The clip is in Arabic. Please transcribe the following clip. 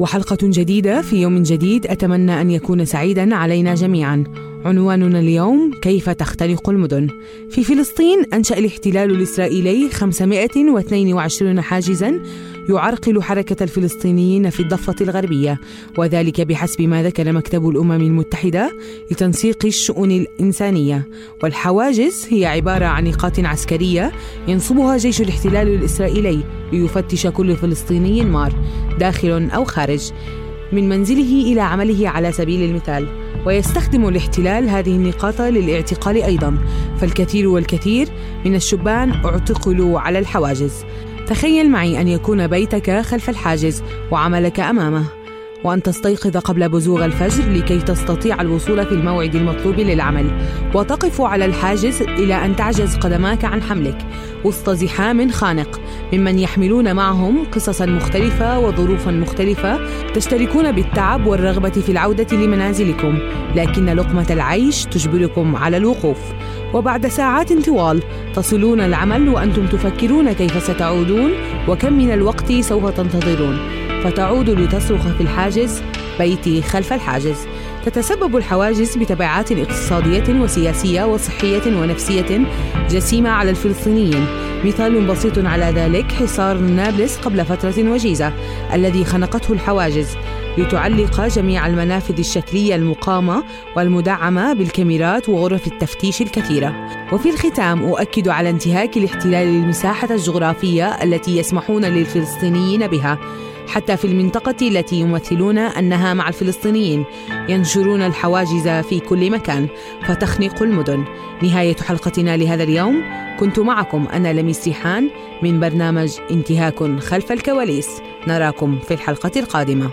وحلقة جديدة في يوم جديد أتمنى أن يكون سعيدا علينا جميعا. عنواننا اليوم كيف تختلق المدن. في فلسطين أنشأ الاحتلال الإسرائيلي 522 حاجزا يعرقل حركة الفلسطينيين في الضفة الغربية وذلك بحسب ما ذكر مكتب الأمم المتحدة لتنسيق الشؤون الإنسانية والحواجز هي عبارة عن نقاط عسكرية ينصبها جيش الاحتلال الإسرائيلي ليفتش كل فلسطيني مار داخل أو خارج من منزله إلى عمله على سبيل المثال ويستخدم الاحتلال هذه النقاط للاعتقال أيضا. فالكثير والكثير من الشبان اعتقلوا على الحواجز. تخيل معي أن يكون بيتك خلف الحاجز وعملك أمامه. وأن تستيقظ قبل بزوغ الفجر لكي تستطيع الوصول في الموعد المطلوب للعمل. وتقف على الحاجز إلى أن تعجز قدماك عن حملك. وسط زحام خانق. ممن يحملون معهم قصصا مختلفة وظروفا مختلفة تشتركون بالتعب والرغبة في العودة لمنازلكم. لكن لقمة العيش تجبركم على الوقوف. وبعد ساعات طوال تصلون العمل وأنتم تفكرون كيف ستعودون وكم من الوقت سوف تنتظرون. فتعود لتصرخ في الحاجز بيتي خلف الحاجز. تتسبب الحواجز بتبعات اقتصادية وسياسية وصحية ونفسية جسيمة على الفلسطينيين. مثال بسيط على ذلك حصار نابلس قبل فترة وجيزة الذي خنقته الحواجز. لتعلق جميع المنافذ الشكلية المقامة والمدعمة بالكاميرات وغرف التفتيش الكثيرة. وفي الختام أؤكد على انتهاك الاحتلال للمساحة الجغرافية التي يسمحون للفلسطينيين بها. حتى في المنطقة التي يمثلون أنها مع الفلسطينيين ينشرون الحواجز في كل مكان فتخنق المدن. نهاية حلقتنا لهذا اليوم. كنت معكم أنا لميس ريحان من برنامج انتهاك خلف الكواليس. نراكم في الحلقة القادمة.